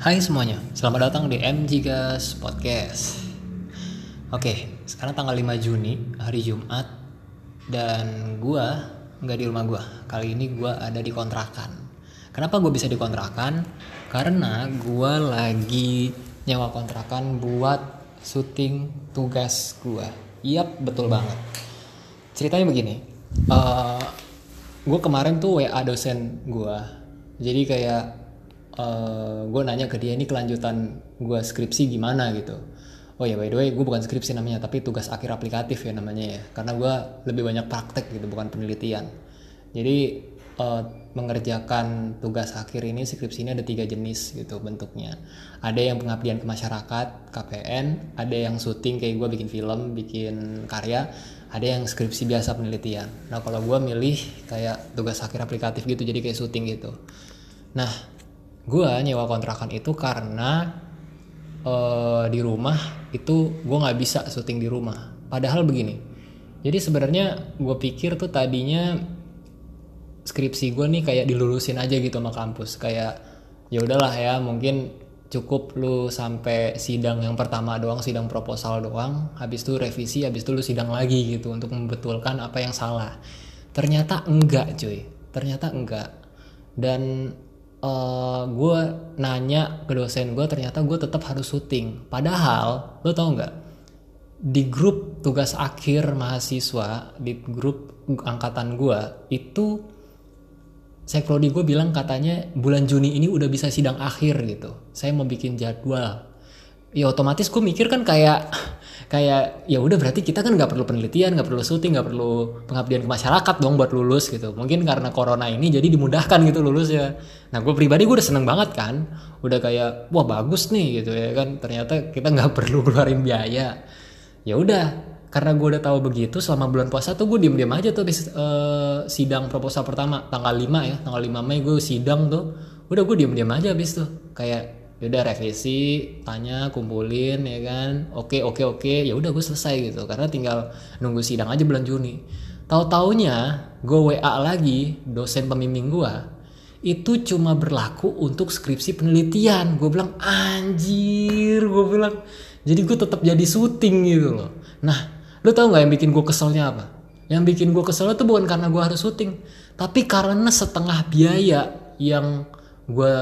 Hai semuanya, selamat datang di MG Gas Podcast. Oke, sekarang tanggal 5 Juni, hari Jumat, dan gua nggak di rumah gua. Kali ini gua ada di kontrakan. Kenapa gue bisa di kontrakan? Karena gua lagi nyewa kontrakan buat syuting tugas gua. Yap, betul banget. Ceritanya begini, uh, gue kemarin tuh WA dosen gua. Jadi kayak uh, gue nanya ke dia ini kelanjutan gue skripsi gimana? Gitu. Oh ya by the way gue bukan skripsi namanya tapi tugas akhir aplikatif ya namanya ya. Karena gue lebih banyak praktek gitu bukan penelitian. Jadi uh, mengerjakan tugas akhir ini skripsi ini ada tiga jenis gitu bentuknya. Ada yang pengabdian ke masyarakat KPN ada yang syuting kayak gue bikin film bikin karya ada yang skripsi biasa penelitian. Nah kalau gue milih kayak tugas akhir aplikatif gitu jadi kayak syuting gitu. Nah gue nyewa kontrakan itu karena uh, di rumah itu gue nggak bisa syuting di rumah. Padahal begini jadi sebenarnya gue pikir tuh tadinya skripsi gue nih kayak dilulusin aja gitu sama kampus. Kayak ya udahlah ya mungkin cukup lu sampai sidang yang pertama doang sidang proposal doang habis itu revisi habis itu lu sidang lagi gitu untuk membetulkan apa yang salah. Ternyata enggak cuy. Ternyata enggak. Dan uh, gue nanya ke dosen gue ternyata gue tetap harus syuting. Padahal lo tau nggak? Di grup tugas akhir mahasiswa di grup angkatan gue itu Sekprodi gue bilang katanya bulan Juni ini udah bisa sidang akhir gitu. Saya mau bikin jadwal. Ya otomatis gue mikir kan kayak kayak ya udah berarti kita kan nggak perlu penelitian nggak perlu syuting nggak perlu pengabdian ke masyarakat dong buat lulus gitu. Mungkin karena corona ini jadi dimudahkan gitu lulus ya nah gue pribadi gue udah seneng banget kan. Udah kayak wah bagus nih gitu ya kan. Ternyata kita nggak perlu keluarin biaya. Ya udah karena gue udah tahu begitu selama bulan puasa tuh gue diem diem aja tuh habis uh, sidang proposal pertama tanggal 5 ya tanggal 5 Mei gue sidang tuh. Udah gue diem diem aja habis tuh. Kayak udah revisi tanya kumpulin ya kan. Oke oke oke. Ya udah gue selesai gitu. Karena tinggal nunggu sidang aja bulan Juni. Tahu taunya gue WA lagi dosen pembimbing gue itu cuma berlaku untuk skripsi penelitian. Gue bilang anjir gue bilang. Jadi gue tetap jadi syuting gitu loh. Nah lu tau nggak yang bikin gue keselnya apa? Yang bikin gue kesel itu bukan karena gue harus syuting tapi karena setengah biaya yang gue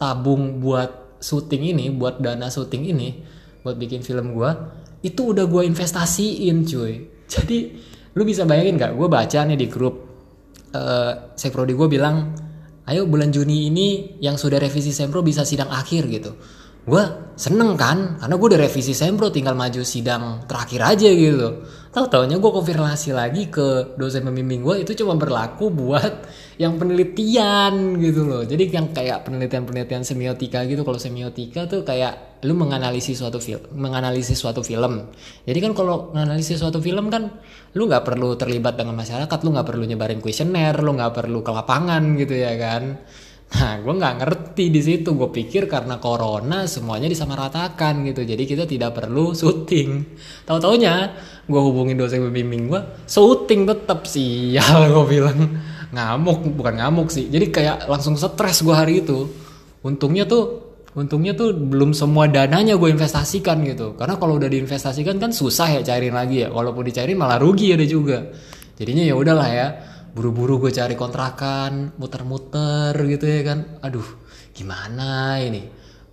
tabung buat syuting ini buat dana syuting ini buat bikin film gue itu udah gue investasiin cuy. Jadi lu bisa bayangin nggak? Gue baca nih di grup uh, Seprodi gue bilang ayo bulan Juni ini yang sudah revisi sempro bisa sidang akhir gitu gue seneng kan karena gue udah revisi sempro tinggal maju sidang terakhir aja gitu. Tahu taunya gue konfirmasi lagi ke dosen pembimbing gue itu cuma berlaku buat yang penelitian gitu loh. Jadi yang kayak penelitian penelitian semiotika gitu kalau semiotika tuh kayak lu menganalisis suatu film menganalisis suatu film. Jadi kan kalau menganalisis suatu film kan lu nggak perlu terlibat dengan masyarakat lu nggak perlu nyebarin kuesioner lu nggak perlu ke lapangan gitu ya kan Nah, gue nggak ngerti di situ. Gue pikir karena corona semuanya disamaratakan gitu. Jadi kita tidak perlu syuting. Tahu taunya gue hubungin dosen pembimbing gue, syuting tetap sial gue bilang ngamuk bukan ngamuk sih. Jadi kayak langsung stres gue hari itu. Untungnya tuh untungnya tuh belum semua dananya gue investasikan gitu. Karena kalau udah diinvestasikan kan susah ya cairin lagi ya. Walaupun dicairin malah rugi ada juga. Jadinya ya udahlah ya buru-buru gue cari kontrakan muter-muter gitu ya kan. Aduh gimana ini?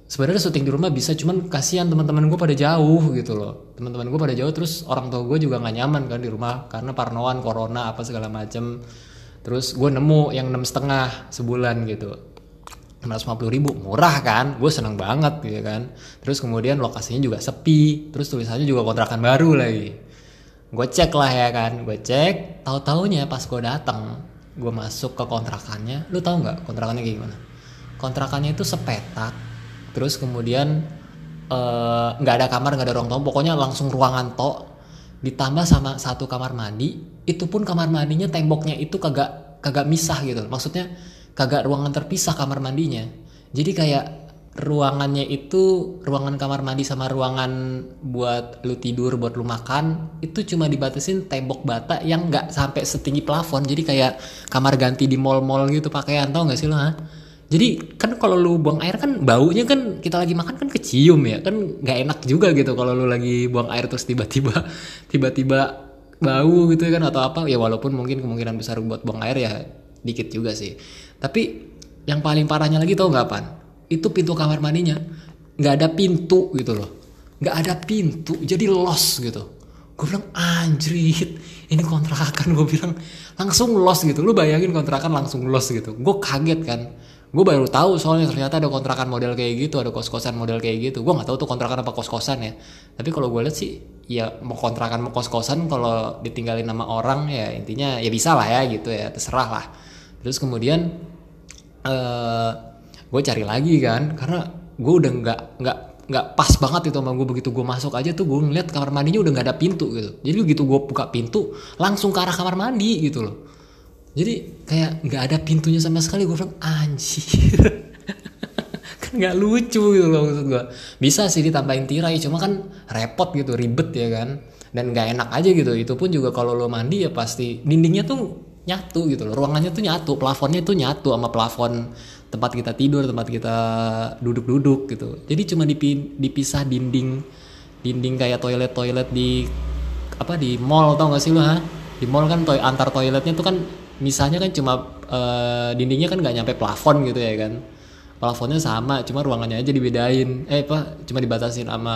Sebenarnya syuting di rumah bisa cuman kasihan teman-teman gue pada jauh gitu loh. Teman-teman gue pada jauh terus orang tua gue juga nggak nyaman kan di rumah karena parnoan corona apa segala macem. Terus gue nemu yang enam setengah sebulan gitu. 650 ribu murah kan? Gue seneng banget gitu kan. Terus kemudian lokasinya juga sepi terus tulisannya juga kontrakan baru lagi gue cek lah ya kan gue cek tahu taunya pas gue datang gue masuk ke kontrakannya. Lu tahu nggak kontrakannya kayak gimana? Kontrakannya itu sepetak terus kemudian nggak uh, ada kamar nggak ada ruang tamu. Pokoknya langsung ruangan tok. Ditambah sama satu kamar mandi itu pun kamar mandinya temboknya itu kagak kagak misah gitu. Maksudnya kagak ruangan terpisah kamar mandinya. Jadi kayak ruangannya itu ruangan kamar mandi sama ruangan buat lu tidur buat lu makan itu cuma dibatasin tembok bata yang nggak sampai setinggi plafon. Jadi kayak kamar ganti di mall-mall gitu pakaian tau nggak sih lo ha? jadi kan kalau lu buang air kan baunya kan kita lagi makan kan kecium ya kan nggak enak juga gitu kalau lu lagi buang air terus tiba-tiba tiba-tiba bau gitu kan atau apa. Ya walaupun mungkin kemungkinan besar buat buang air ya dikit juga sih. Tapi yang paling parahnya lagi tau nggak pan itu pintu kamar mandinya. Nggak ada pintu gitu loh. Nggak ada pintu jadi los gitu. Gue bilang anjrit ini kontrakan. Gue bilang langsung los gitu. Lu bayangin kontrakan langsung los gitu. Gue kaget kan. Gue baru tahu soalnya ternyata ada kontrakan model kayak gitu ada kos kosan model kayak gitu. Gue nggak tahu tuh kontrakan apa kos kosan ya. Tapi kalau gue lihat sih ya mau kontrakan mau kos kosan kalau ditinggalin sama orang ya intinya ya bisa lah ya gitu ya terserah lah. Terus kemudian uh, gue cari lagi kan karena gue udah nggak nggak nggak pas banget itu sama gue begitu gue masuk aja tuh gue ngeliat kamar mandinya udah nggak ada pintu gitu. Jadi begitu gue buka pintu langsung ke arah kamar mandi gitu loh. Jadi kayak nggak ada pintunya sama sekali. Gue bilang anjir. Kan nggak lucu gitu loh maksud gue bisa sih ditambahin tirai cuma kan repot gitu ribet ya kan. Dan nggak enak aja gitu. Itu pun juga kalau lo mandi ya pasti dindingnya tuh nyatu gitu loh. Ruangannya tuh nyatu plafonnya tuh nyatu sama plafon tempat kita tidur tempat kita duduk-duduk gitu. Jadi cuma dipisah dinding dinding kayak toilet toilet di apa di mall tau gak sih lo ha? Di mall kan toy antar toiletnya tuh kan misalnya kan cuma uh, dindingnya kan nggak nyampe plafon gitu ya kan? Plafonnya sama cuma ruangannya aja dibedain. Eh apa cuma dibatasin sama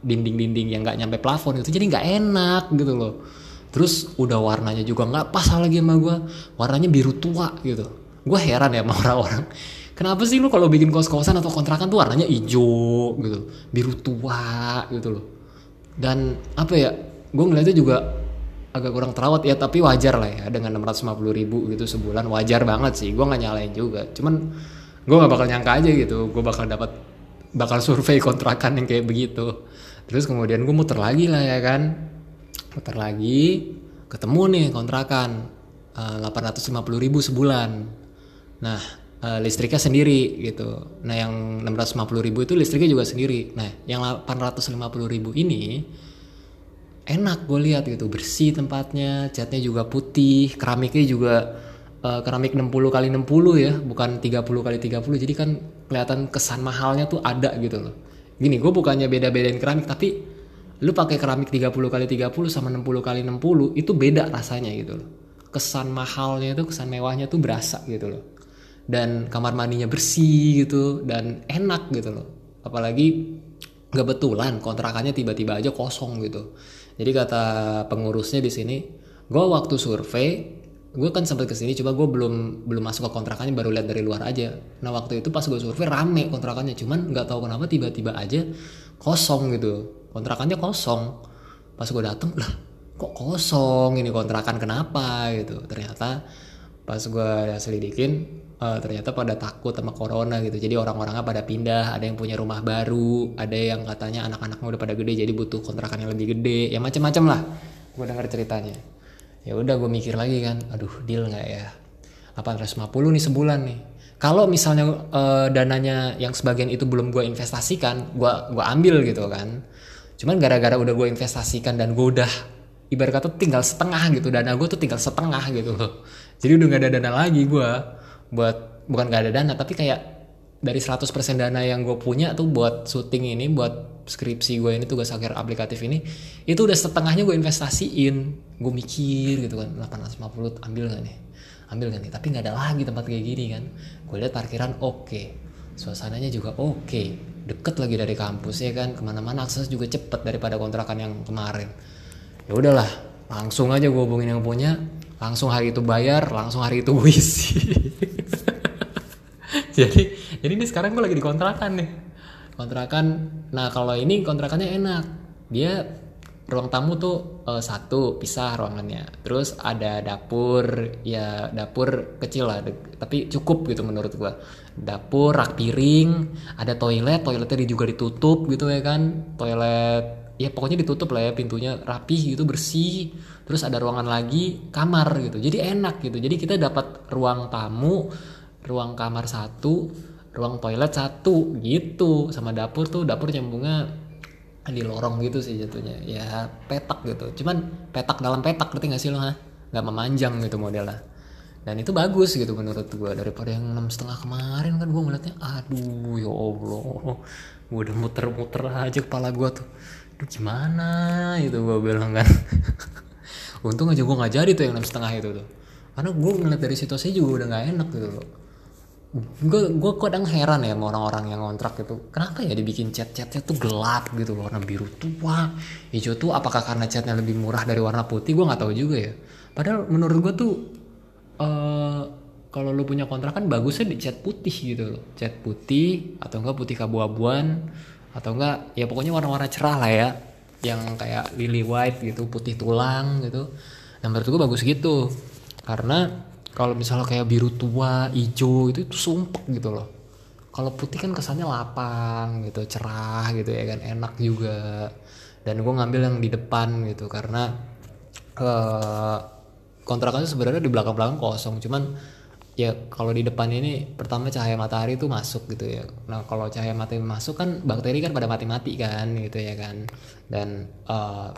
dinding-dinding yang nggak nyampe plafon itu jadi nggak enak gitu loh. Terus udah warnanya juga nggak pas lagi sama gue warnanya biru tua gitu gue heran ya sama orang-orang. Kenapa sih lu kalau bikin kos-kosan atau kontrakan tuh warnanya hijau gitu biru tua gitu loh. Dan apa ya gue ngeliatnya juga agak kurang terawat. Ya tapi wajar lah ya dengan 650 ribu gitu sebulan wajar banget sih. Gue nggak nyalain juga. Cuman gue nggak bakal nyangka aja gitu gue bakal dapat bakal survei kontrakan yang kayak begitu. Terus kemudian gue muter lagi lah ya kan. Muter lagi ketemu nih kontrakan uh, eh, 850 ribu sebulan nah uh, listriknya sendiri gitu. Nah yang 650 ribu itu listriknya juga sendiri. Nah yang 850 ribu ini enak gue lihat gitu. Bersih tempatnya catnya juga putih keramiknya juga uh, keramik 60 kali 60 ya bukan 30 kali 30 jadi kan kelihatan kesan mahalnya tuh ada gitu loh. Gini gue bukannya beda-bedain keramik tapi lu pakai keramik 30 kali 30 sama 60 kali 60 itu beda rasanya gitu loh. Kesan mahalnya itu kesan mewahnya tuh berasa gitu loh dan kamar mandinya bersih gitu dan enak gitu loh apalagi kebetulan kontrakannya tiba-tiba aja kosong gitu jadi kata pengurusnya di sini, gue waktu survei, gue kan sempat ke sini, coba gue belum belum masuk ke kontrakannya, baru lihat dari luar aja. Nah waktu itu pas gue survei rame kontrakannya, cuman nggak tahu kenapa tiba-tiba aja kosong gitu, kontrakannya kosong. Pas gue dateng, lah kok kosong ini kontrakan kenapa gitu. Ternyata pas gue selidikin uh, ternyata pada takut sama corona gitu. Jadi orang-orangnya pada pindah ada yang punya rumah baru ada yang katanya anak-anaknya udah pada gede jadi butuh kontrakan yang lebih gede. Ya macam-macam lah. Gue dengar ceritanya. Ya udah gue mikir lagi kan aduh deal nggak ya? 850 nih sebulan nih. Kalau misalnya uh, dananya yang sebagian itu belum gue investasikan gue gua ambil gitu kan. Cuman gara-gara udah gue investasikan dan gue udah ibarat kata tinggal setengah gitu dana gue tuh tinggal setengah gitu loh. Jadi udah gak ada dana lagi gue buat bukan gak ada dana tapi kayak dari 100% dana yang gue punya tuh buat syuting ini buat skripsi gue ini tugas akhir aplikatif ini itu udah setengahnya gue investasiin. Gue mikir gitu kan 850 ambil gak nih? Ambil gak nih? Tapi nggak ada lagi tempat kayak gini kan. Gue lihat parkiran oke okay. suasananya juga oke okay. deket lagi dari kampus ya kan? Ke mana-mana akses juga cepet daripada kontrakan yang kemarin. Ya udahlah langsung aja gue hubungin yang punya langsung hari itu bayar langsung hari itu gue isi jadi jadi ini sekarang gue lagi di kontrakan nih. Kontrakan nah kalau ini kontrakannya enak. Dia ruang tamu tuh uh, satu pisah ruangannya. Terus ada dapur ya dapur kecil lah tapi cukup gitu menurut gua. Dapur rak piring ada toilet toiletnya juga ditutup gitu ya kan. Toilet ya pokoknya ditutup lah ya pintunya. Rapih gitu bersih. Terus ada ruangan lagi kamar gitu. Jadi enak gitu. Jadi kita dapat ruang tamu ruang kamar satu ruang toilet satu gitu. Sama dapur tuh dapur nyambungnya di lorong gitu sih jatuhnya. Ya petak gitu. Cuman petak dalam petak ngerti gak sih lo ha? Nggak memanjang gitu modelnya. Dan itu bagus gitu menurut gue daripada yang enam setengah kemarin kan gue ngeliatnya aduh ya allah. Gue udah muter-muter aja kepala gue tuh Duh gimana itu gue bilang kan? Untung aja gue nggak jadi tuh yang enam setengah itu tuh. Karena gue ngeliat dari situasi juga udah nggak enak gitu loh. Gue gue kadang heran ya sama orang-orang yang kontrak itu kenapa ya dibikin cat catnya tuh gelap gitu warna biru tua hijau tuh apakah karena catnya lebih murah dari warna putih? Gue nggak tahu juga ya. Padahal menurut gue tuh uh, kalau lu punya kontrak kan bagusnya di cat putih gitu loh. Cat putih atau enggak putih kabu-abuan atau enggak ya pokoknya warna-warna cerah lah ya. Yang kayak lily white gitu putih tulang gitu. Yang menurut gue bagus gitu. Karena kalau misalnya kayak biru tua hijau itu itu sumpek gitu loh. Kalau putih kan kesannya lapang gitu cerah gitu ya kan enak juga. Dan gue ngambil yang di depan gitu karena uh, kontrakannya sebenarnya di belakang-belakang kosong. Cuman ya kalau di depan ini pertama cahaya matahari itu masuk gitu ya. Nah kalau cahaya matahari masuk kan bakteri kan pada mati-mati kan gitu ya kan. Dan uh,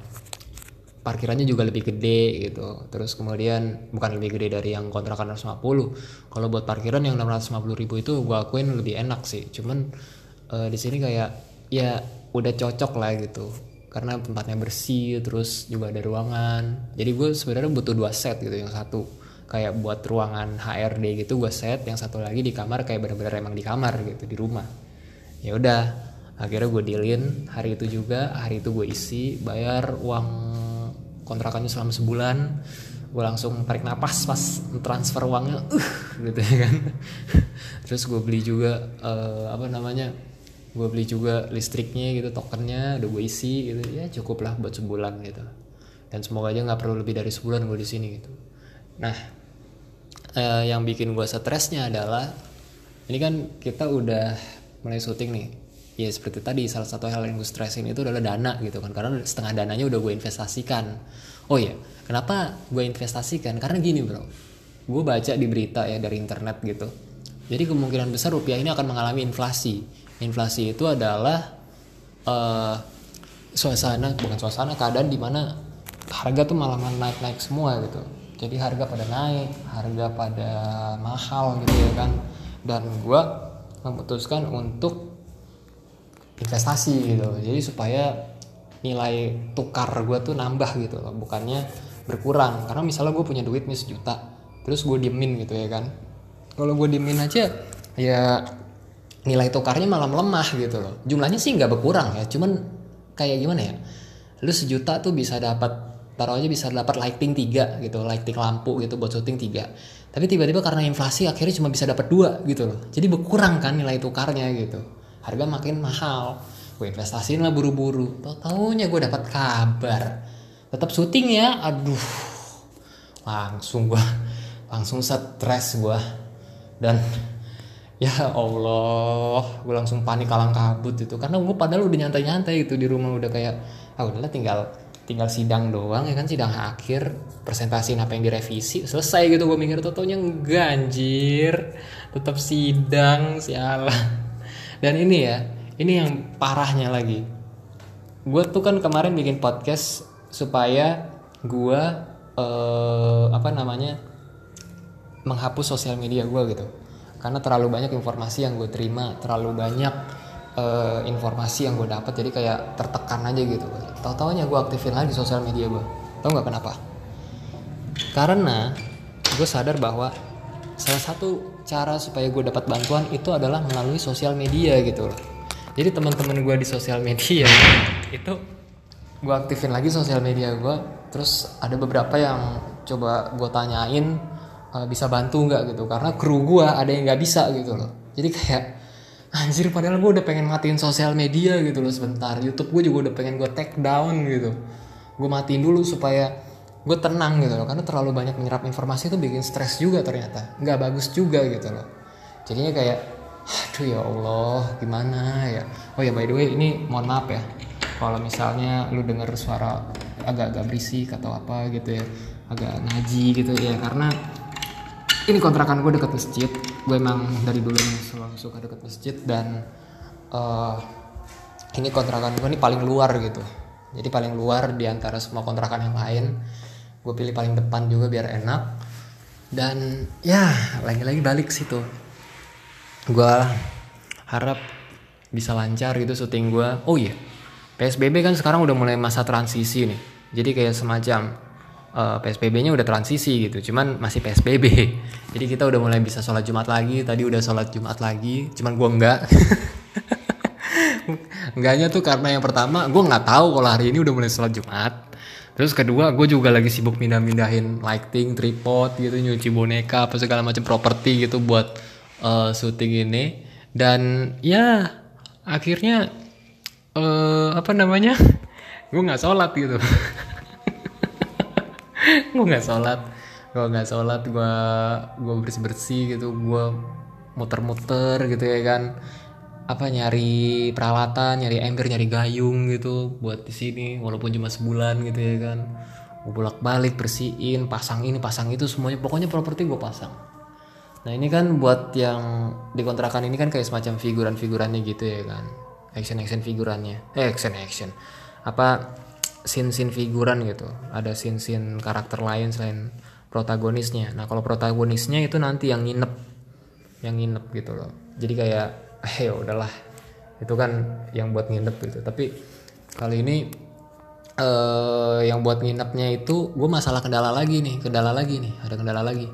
parkirannya juga lebih gede gitu. Terus kemudian bukan lebih gede dari yang kontrakan 150 kalau buat parkiran yang 650 ribu itu gue akuin lebih enak sih. Cuman uh, di sini kayak ya udah cocok lah gitu. Karena tempatnya bersih terus juga ada ruangan. Jadi gue sebenarnya butuh dua set gitu yang satu kayak buat ruangan HRD gitu gue set yang satu lagi di kamar kayak bener-bener emang di kamar gitu di rumah. Ya udah akhirnya gue dealin hari itu juga hari itu gue isi bayar uang kontrakannya selama sebulan gue langsung tarik napas pas transfer uangnya uh gitu ya kan. Terus gue beli juga uh, apa namanya gue beli juga listriknya gitu tokennya udah gue isi gitu ya cukup lah buat sebulan gitu. Dan semoga aja nggak perlu lebih dari sebulan gue di sini gitu. Nah eh, yang bikin gue stresnya adalah ini kan kita udah mulai syuting nih. Ya seperti tadi salah satu hal yang gue stresin itu adalah dana gitu kan. Karena setengah dananya udah gue investasikan. Oh ya kenapa gue investasikan? Karena gini bro. Gue baca di berita ya dari internet gitu. Jadi kemungkinan besar rupiah ini akan mengalami inflasi. Inflasi itu adalah uh, suasana bukan suasana keadaan di mana harga tuh malah naik naik semua gitu jadi harga pada naik harga pada mahal gitu ya kan. Dan gue memutuskan untuk investasi gitu. Jadi supaya nilai tukar gue tuh nambah gitu loh bukannya berkurang. Karena misalnya gue punya duit nih sejuta terus gue diemin gitu ya kan. Kalau gue diemin aja ya nilai tukarnya malah melemah gitu loh. Jumlahnya sih nggak berkurang ya cuman kayak gimana ya? Lu sejuta tuh bisa dapat taruh aja bisa dapat lighting tiga gitu lighting lampu gitu buat syuting tiga. Tapi tiba-tiba karena inflasi akhirnya cuma bisa dapat dua gitu loh. Jadi berkurang kan nilai tukarnya gitu. Harga makin mahal. Gue investasiin lah buru-buru. Tau taunya gue dapat kabar. Tetap syuting ya aduh. Langsung gue langsung stres gue dan ya Allah gue langsung panik kalang kabut itu. Karena gue padahal udah nyantai-nyantai itu di rumah. Udah kayak ah udahlah tinggal tinggal sidang doang ya kan? Sidang akhir presentasi apa yang direvisi selesai gitu gue mikir. Tuh taunya ganjir tetap sidang sialan dan ini ya ini yang parahnya lagi. Gue tuh kan kemarin bikin podcast supaya gue eh, apa namanya menghapus sosial media gue gitu. Karena terlalu banyak informasi yang gue terima terlalu banyak uh, informasi yang gue dapat jadi kayak tertekan aja gitu. Tau taunya gue aktifin lagi sosial media gue tau nggak kenapa? Karena gue sadar bahwa salah satu cara supaya gue dapat bantuan itu adalah melalui sosial media gitu loh. Jadi teman-teman gue di sosial media itu gue aktifin lagi sosial media gue terus ada beberapa yang coba gue tanyain uh, bisa bantu nggak? gitu. Karena kru gue ada yang nggak bisa gitu loh. Jadi kayak anjir padahal gue udah pengen matiin sosial media gitu loh sebentar. YouTube gue juga udah pengen gue take down gitu. Gue matiin dulu supaya gue tenang gitu loh. Karena terlalu banyak menyerap informasi itu bikin stres juga ternyata. Nggak bagus juga gitu loh. Jadinya kayak aduh ya Allah gimana ya? Oh ya by the way ini mohon maaf ya. Kalau misalnya lu denger suara agak-agak berisik atau apa gitu ya agak ngaji gitu ya. Karena ini kontrakan gue deket masjid gue emang dari dulu selalu suka deket masjid dan uh, ini kontrakan gue ini paling luar gitu. Jadi paling luar di antara semua kontrakan yang lain. Gue pilih paling depan juga biar enak. Dan ya lagi-lagi balik situ. Gue harap bisa lancar gitu syuting gue oh iya PSBB kan sekarang udah mulai masa transisi nih. Jadi kayak semacam eh, PSBB-nya udah transisi gitu cuman masih PSBB jadi kita udah mulai bisa sholat Jumat lagi tadi udah sholat Jumat lagi cuman gue enggak enggaknya tuh karena yang pertama gue nggak tahu kalau hari ini udah mulai sholat Jumat Terus kedua gue juga lagi sibuk mindah-mindahin lighting, tripod gitu, nyuci boneka apa segala macam properti gitu buat uh, syuting ini. Dan ya akhirnya uh, apa namanya? gue nggak sholat gitu. Gue nggak sholat, gue nggak sholat, gue gue bersih bersih gitu, gue muter-muter gitu ya kan apa nyari peralatan, nyari ember, nyari gayung gitu buat di sini walaupun cuma sebulan gitu ya kan. Gue bolak-balik bersihin, pasang ini, pasang itu semuanya pokoknya properti gue pasang. Nah, ini kan buat yang dikontrakan ini kan kayak semacam figuran-figurannya gitu ya kan. Action-action figurannya. Eh, action-action. Apa scene-scene figuran gitu. Ada scene-scene karakter lain selain protagonisnya. Nah, kalau protagonisnya itu nanti yang nginep. Yang nginep gitu loh. Jadi kayak ya udahlah itu kan yang buat nginep gitu tapi kali ini eh, yang buat nginepnya itu gue masalah kendala lagi nih kendala lagi nih ada kendala lagi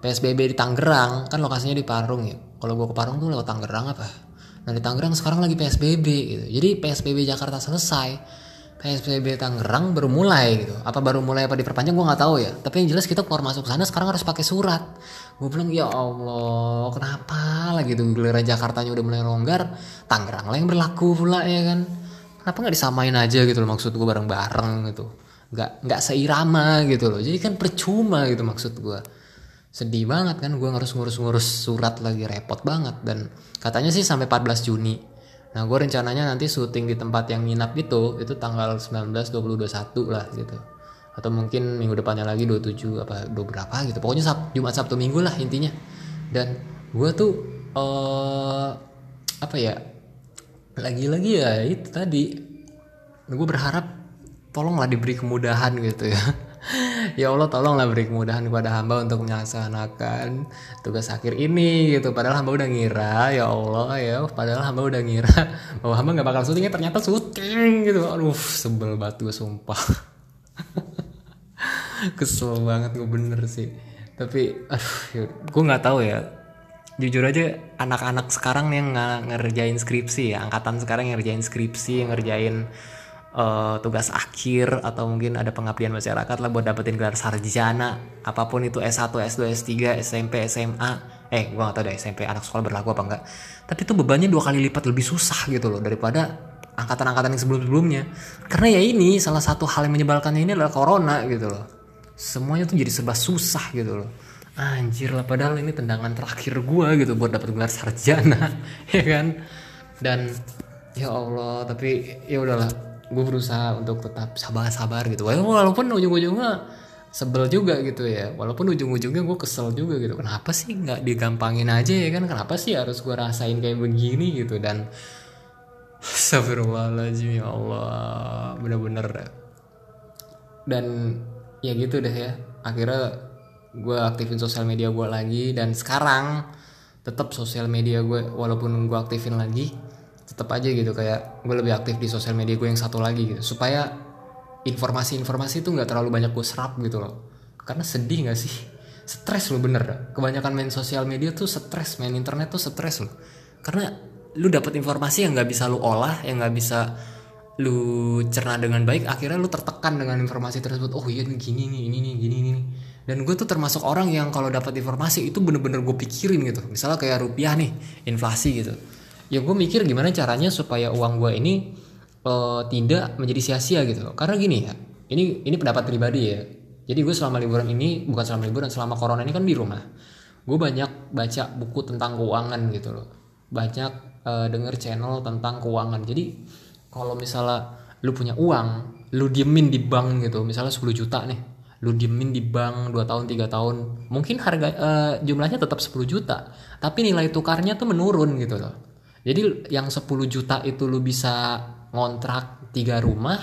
PSBB di Tangerang kan lokasinya di Parung ya kalau gue ke Parung tuh lewat Tangerang apa nah di Tangerang sekarang lagi PSBB gitu jadi PSBB Jakarta selesai PSBB Tangerang baru mulai gitu. Apa baru mulai apa diperpanjang gue nggak tahu ya. Tapi yang jelas kita keluar masuk sana sekarang harus pakai surat. Gue bilang ya Allah kenapa lagi tuh giliran Jakartanya udah mulai longgar, Tangerang lah yang berlaku pula ya kan. Kenapa nggak disamain aja gitu loh maksud gue bareng-bareng gitu. Nggak nggak seirama gitu loh. Jadi kan percuma gitu maksud gue. Sedih banget kan gue harus ngurus-ngurus surat lagi repot banget dan katanya sih sampai 14 Juni Nah gue rencananya nanti syuting di tempat yang nginap itu itu tanggal 19, 20, 21 lah gitu. Atau mungkin minggu depannya lagi 27 apa 2 berapa gitu. Pokoknya Sab, Jumat Sabtu Minggu lah intinya. Dan gue tuh uh, apa ya lagi-lagi ya itu tadi. Gue berharap tolonglah diberi kemudahan gitu ya ya Allah tolonglah beri kemudahan kepada hamba untuk melaksanakan tugas akhir ini gitu. Padahal hamba udah ngira ya Allah ya. Padahal hamba udah ngira bahwa hamba nggak bakal syutingnya ternyata syuting gitu. Aduh sebel banget gue sumpah. Kesel banget gue bener sih. Tapi aduh ya, gue nggak tahu ya. Jujur aja anak-anak sekarang yang ngerjain skripsi ya angkatan sekarang yang ngerjain skripsi yang ngerjain uh, tugas akhir atau mungkin ada pengabdian masyarakat lah buat dapetin gelar sarjana. Apa pun itu S1, S2, S3, SMP, SMA eh gue gak tau deh SMP anak sekolah berlaku apa enggak tapi itu bebannya dua kali lipat lebih susah gitu loh daripada angkatan-angkatan yang sebelum-sebelumnya. Karena ya ini salah satu hal yang menyebalkannya ini adalah corona gitu loh. Semuanya tuh jadi serba susah gitu loh. Anjir lah padahal ini tendangan terakhir gue gitu buat dapet gelar sarjana ya kan? Dan ya Allah tapi ya udahlah gue berusaha untuk tetap sabar-sabar gitu. Walaupun ujung-ujungnya sebel juga gitu ya. Walaupun ujung-ujungnya gue kesel juga gitu. Kenapa sih nggak digampangin aja ya kan? Kenapa sih harus gue rasain kayak begini gitu? Dan Astagfirullahaladzim ya Allah. Bener-bener. Dan ya gitu deh ya. Akhirnya gue aktifin sosial media gue lagi. Dan sekarang tetap sosial media gue walaupun gue aktifin lagi tetap aja gitu kayak gue lebih aktif di sosial media gue yang satu lagi gitu. Supaya informasi-informasi itu nggak terlalu banyak gue serap gitu loh. Karena sedih nggak sih? Stres lo bener. Kebanyakan main sosial media tuh stres main internet tuh stres lo karena lu dapat informasi yang nggak bisa lu olah yang nggak bisa lu cerna dengan baik akhirnya lu tertekan dengan informasi tersebut. Oh iya gini nih ini nih gini nih. Dan gue tuh termasuk orang yang kalau dapat informasi itu bener-bener gue pikirin gitu. Misalnya kayak rupiah nih inflasi gitu ya gue mikir gimana caranya supaya uang gue ini uh, tidak menjadi sia-sia gitu loh. Karena gini ya ini ini pendapat pribadi ya. Jadi gue selama liburan ini bukan selama liburan selama corona ini kan di rumah. Gue banyak baca buku tentang keuangan gitu loh. Banyak uh, denger channel tentang keuangan. Jadi kalau misalnya lu punya uang lu diemin di bank gitu misalnya 10 juta nih lu diemin di bank 2 tahun 3 tahun mungkin harga uh, jumlahnya tetap 10 juta tapi nilai tukarnya tuh menurun gitu loh jadi yang 10 juta itu lu bisa ngontrak tiga rumah,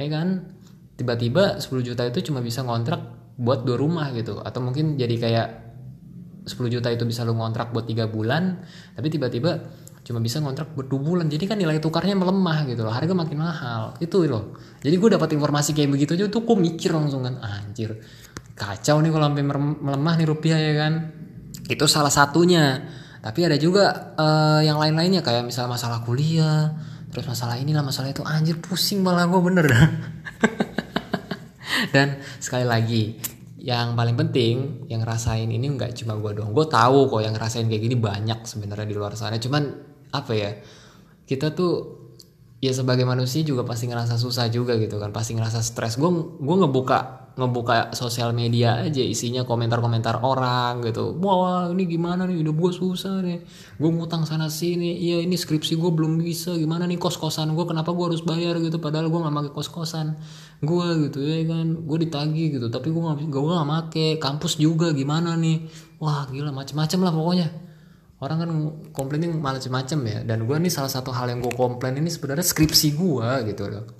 ya kan? Tiba-tiba 10 juta itu cuma bisa ngontrak buat dua rumah gitu. Atau mungkin jadi kayak 10 juta itu bisa lu ngontrak buat tiga bulan tapi tiba-tiba cuma bisa ngontrak buat dua bulan. Jadi kan nilai tukarnya melemah gitu loh harga makin mahal. Itu loh. Jadi gue dapat informasi kayak begitu aja tuh gue mikir langsung kan anjir kacau nih kalau sampai melemah nih rupiah ya kan? Itu salah satunya tapi ada juga uh, yang lain-lainnya kayak misal masalah kuliah terus masalah inilah masalah itu. Anjir pusing malah gue bener dan sekali lagi yang paling penting yang ngerasain ini nggak cuma gue doang. Gue tahu kok yang ngerasain kayak gini banyak sebenarnya di luar sana. Cuman apa ya kita tuh ya sebagai manusia juga pasti ngerasa susah juga gitu kan. Pasti ngerasa stres. Gue gue ngebuka ngebuka sosial media aja isinya komentar-komentar orang gitu. Wah ini gimana nih? Udah gue susah nih. Gue ngutang sana sini. Iya ini skripsi gue belum bisa. Gimana nih kos kosan gue kenapa gue harus bayar gitu? Padahal gue nggak pakai kos kosan gue gitu ya kan? Gue ditagi gitu tapi gue nggak gue nggak make. Kampus juga gimana nih? Wah gila macem-macem lah pokoknya. Orang kan komplain macam-macam ya. Dan gue nih salah satu hal yang gue komplain ini sebenarnya skripsi gue gitu loh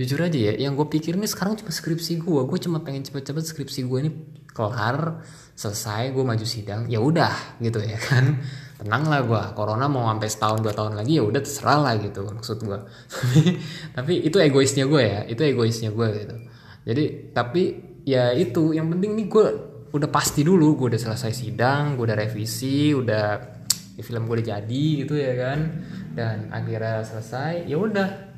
jujur aja ya yang gue pikir ini sekarang cuma skripsi gue gue cuma pengen cepet-cepet skripsi gue ini kelar selesai gue maju sidang ya udah gitu ya kan. Tenang lah gue corona mau sampai setahun dua tahun lagi ya udah terserah lah gitu maksud gue tapi tapi itu egoisnya gue ya itu egoisnya gue gitu. Jadi tapi ya itu yang penting nih gue udah pasti dulu gue udah selesai sidang gue udah revisi udah ya, film gue udah jadi gitu ya kan. Dan akhirnya selesai ya udah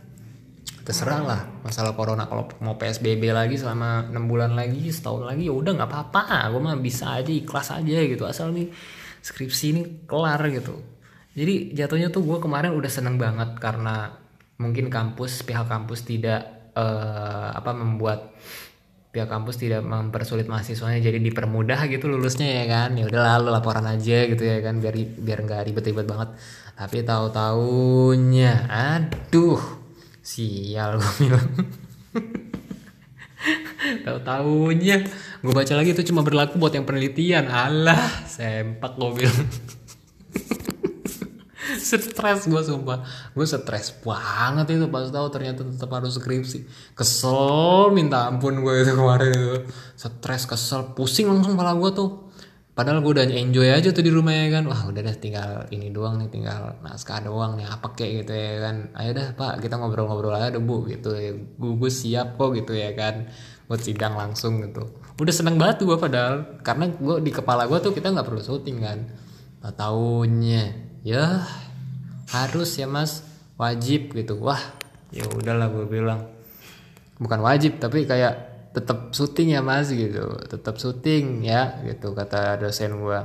terserah lah. Masalah corona kalau mau psbb lagi selama enam bulan lagi setahun lagi ya udah nggak apa-apa. Gue mah bisa aja ikhlas aja gitu. Asal nih skripsi ini kelar gitu. Jadi jatuhnya tuh gue kemarin udah seneng banget karena mungkin kampus pihak kampus tidak uh, apa membuat pihak kampus tidak mempersulit mahasiswanya jadi dipermudah gitu lulusnya ya kan. Ya udah lalu laporan aja gitu ya kan biar biar nggak ribet-ribet banget. Tapi tahu tahunya aduh sial gue bilang. Tahu tahunya gue baca lagi itu cuma berlaku buat yang penelitian. Alah sempak gue bilang. Stres gue sumpah. Gue stres banget itu pas tahu ternyata tetap harus skripsi. Kesel minta ampun gue itu kemarin itu. Stres kesel pusing langsung kepala gue tuh padahal gue udah enjoy aja tuh di rumah ya kan. Wah udah deh tinggal ini doang nih tinggal naskah doang nih apa kayak gitu ya kan. Ayo dah pak kita ngobrol-ngobrol aja deh bu gitu ya. Gue, gue siap kok gitu ya kan. Buat sidang langsung gitu. Udah seneng banget tuh gue padahal. Karena gue di kepala gue tuh kita nggak perlu syuting kan. Tahunnya ya harus ya mas. Wajib gitu. Wah ya udahlah gue bilang. Bukan wajib tapi kayak tetap syuting ya mas gitu. Tetap syuting ya gitu kata dosen gue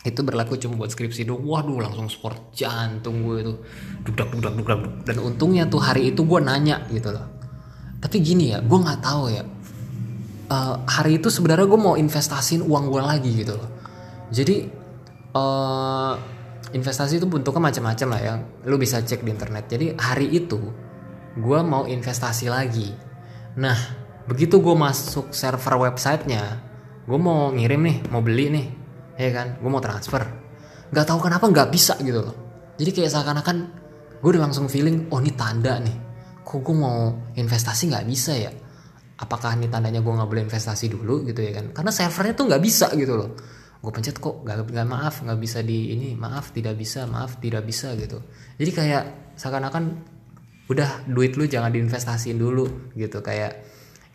itu berlaku cuma buat skripsi doang. Waduh langsung sport jantung gue itu. Dudak dudak dudak dan untungnya tuh hari itu gue nanya gitu loh. Tapi gini ya gue nggak tahu ya. Uh, hari itu sebenarnya gue mau investasiin uang gue lagi gitu loh. Jadi uh, investasi itu bentuknya macam-macam lah ya. Lu bisa cek di internet. Jadi hari itu gue mau investasi lagi. Nah begitu gue masuk server websitenya gue mau ngirim nih mau beli nih ya kan? Gue mau transfer. Nggak tahu kenapa nggak bisa gitu loh. Jadi kayak seakan-akan gue udah langsung feeling oh ini tanda nih. Kok gue mau investasi nggak bisa ya? Apakah ini tandanya gue nggak boleh investasi dulu? gitu ya kan? Karena servernya tuh nggak bisa gitu loh. Gue pencet kok gak, gak maaf nggak bisa di ini maaf tidak bisa maaf tidak bisa gitu. Jadi kayak seakan-akan udah duit lu jangan diinvestasiin dulu gitu. Kayak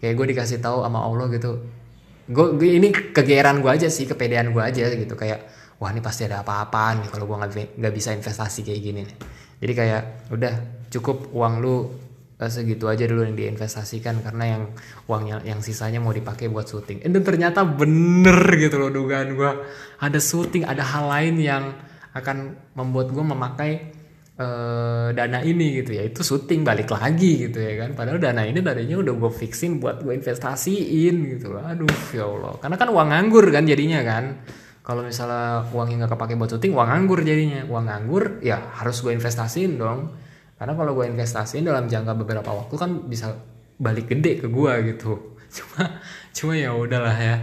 kayak gue dikasih tahu sama Allah gitu gue, ini kegeeran gue aja sih kepedean gue aja gitu kayak wah ini pasti ada apa-apaan nih kalau gue nggak nggak bisa investasi kayak gini nih jadi kayak udah cukup uang lu Eh, segitu aja dulu yang diinvestasikan karena yang uangnya yang sisanya mau dipakai buat syuting. Dan ternyata bener gitu loh dugaan gue. Ada syuting, ada hal lain yang akan membuat gue memakai uh, dana ini gitu ya. Itu syuting balik lagi gitu ya kan. Padahal dana ini tadinya udah gue fixin buat gue investasiin gitu loh. Aduh ya Allah. Karena kan uang nganggur kan jadinya kan. Kalau misalnya uangnya nggak kepake buat syuting, uang nganggur jadinya. Uang nganggur ya harus gue investasiin dong karena kalau gue investasiin dalam jangka beberapa waktu kan bisa balik gede ke gue gitu cuma cuma ya udahlah ya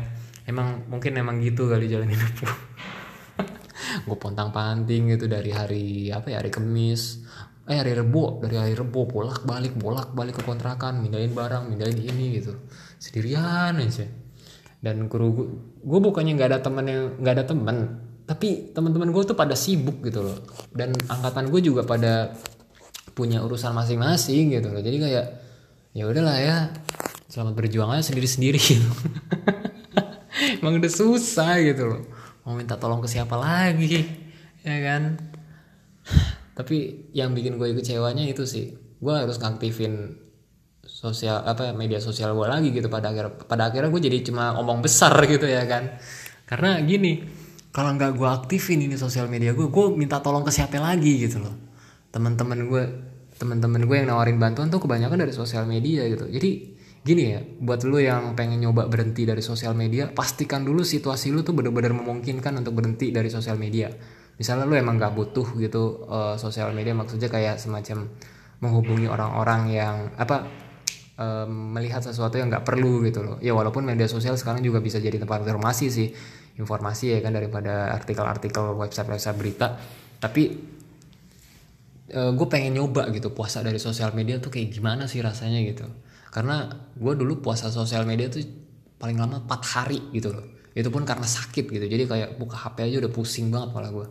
emang mungkin emang gitu kali jalan hidup gue pontang panting gitu dari hari apa ya hari kemis. Eh hari rebo dari hari rebo bolak balik bolak balik ke kontrakan mindahin barang mindahin ini gitu. Sendirian aja. Dan guru gue gue bukannya nggak ada temen yang nggak ada temen tapi teman-teman gue tuh pada sibuk gitu loh. Dan angkatan gue juga pada punya urusan masing-masing gitu loh. Jadi kayak ya udahlah ya selamat berjuang aja sendiri-sendiri gitu. emang udah susah gitu loh mau minta tolong ke siapa lagi? Ya kan? Tapi yang bikin gue kecewanya itu sih gue harus ngaktifin sosial apa media sosial gue lagi gitu pada akhir pada akhirnya gue jadi cuma omong besar gitu ya kan? Karena gini kalau nggak gue aktifin ini sosial media gue gue minta tolong ke siapa lagi gitu loh. Teman-teman gue teman-teman gue yang nawarin bantuan tuh kebanyakan dari sosial media gitu. Jadi gini ya buat lu yang pengen nyoba berhenti dari sosial media pastikan dulu situasi lu tuh benar-benar memungkinkan untuk berhenti dari sosial media. Misalnya lu emang gak butuh gitu uh, sosial media maksudnya kayak semacam menghubungi orang-orang yang apa um, melihat sesuatu yang nggak perlu gitu loh. Ya walaupun media sosial sekarang juga bisa jadi tempat informasi sih informasi ya kan daripada artikel-artikel website-website berita. Tapi uh, gue pengen nyoba gitu puasa dari sosial media tuh kayak gimana sih rasanya gitu. Karena gue dulu puasa sosial media tuh paling lama 4 hari gitu loh. Itu pun karena sakit gitu jadi kayak buka HP aja udah pusing banget kepala gue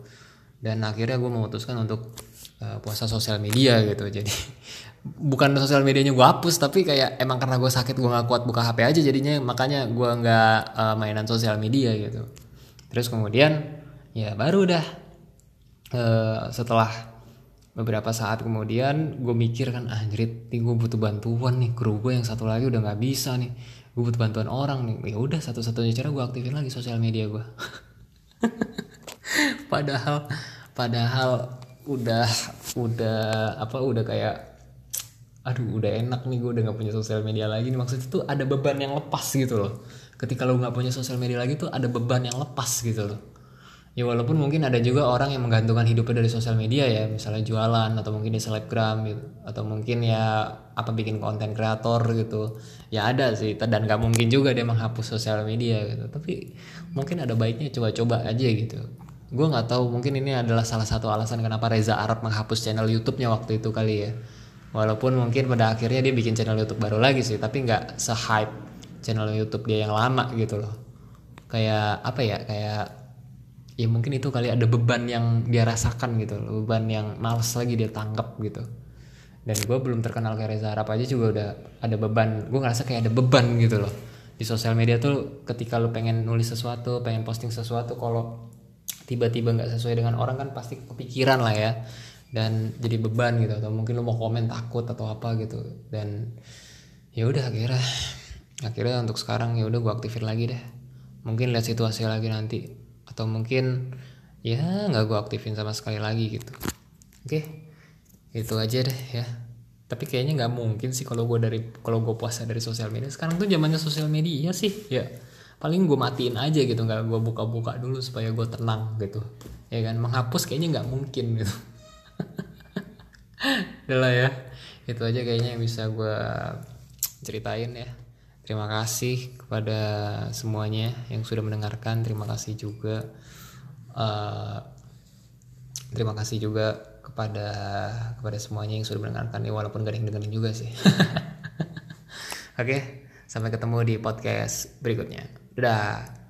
dan akhirnya gue memutuskan untuk uh, puasa sosial media gitu. Jadi bukan sosial medianya gue hapus tapi kayak emang karena gue sakit gue nggak kuat buka HP aja jadinya makanya gue nggak uh, mainan sosial media gitu. Terus kemudian ya baru dah uh, setelah beberapa saat kemudian gue mikir kan anjrit nih gue butuh bantuan nih kru gue yang satu lagi udah nggak bisa nih. Gue butuh bantuan orang nih. Ya udah satu-satunya cara gue aktifin lagi sosial media gue padahal padahal udah udah apa udah kayak aduh udah enak nih gue udah nggak punya sosial media lagi nih. Maksudnya tuh ada beban yang lepas gitu loh. Ketika lo nggak punya sosial media lagi tuh ada beban yang lepas gitu loh ya walaupun mungkin ada juga orang yang menggantungkan hidupnya dari sosial media ya misalnya jualan atau mungkin di selebgram gitu atau mungkin ya apa bikin konten kreator gitu. Ya ada sih dan nggak mungkin juga dia menghapus sosial media gitu. Tapi mungkin ada baiknya coba-coba aja gitu. Gue nggak tahu mungkin ini adalah salah satu alasan kenapa Reza Arab menghapus channel YouTube-nya waktu itu kali ya. Walaupun mungkin pada akhirnya dia bikin channel YouTube baru lagi sih tapi nggak se-hype channel YouTube dia yang lama gitu loh. Kayak apa ya kayak ya mungkin itu kali ada beban yang dia rasakan gitu loh beban yang males lagi dia tangkap gitu. Dan gue belum terkenal kayak Reza Arab aja juga udah ada beban. Gue ngerasa kayak ada beban gitu loh. Di sosial media tuh ketika lo pengen nulis sesuatu pengen posting sesuatu kalau tiba-tiba nggak sesuai dengan orang kan pasti kepikiran lah ya. Dan jadi beban gitu atau mungkin lo mau komen takut atau apa gitu. Dan ya udah akhirnya akhirnya untuk sekarang ya udah gue aktifin lagi deh. Mungkin lihat situasi lagi nanti atau mungkin ya nggak gue aktifin sama sekali lagi gitu. Oke itu aja deh ya. Tapi kayaknya nggak mungkin sih kalau gue dari kalau gue puasa dari sosial media. Sekarang tuh zamannya sosial media sih ya. Paling gue matiin aja gitu nggak gue buka-buka dulu supaya gue tenang gitu. Ya kan menghapus kayaknya nggak mungkin gitu. Udah ya Itu aja kayaknya yang bisa gue ceritain ya Terima kasih kepada semuanya yang sudah mendengarkan Terima kasih juga uh, Terima kasih juga kepada kepada semuanya yang sudah mendengarkan ya walaupun gak ada yang dengerin juga sih Oke, sampai ketemu di podcast berikutnya. Dadah.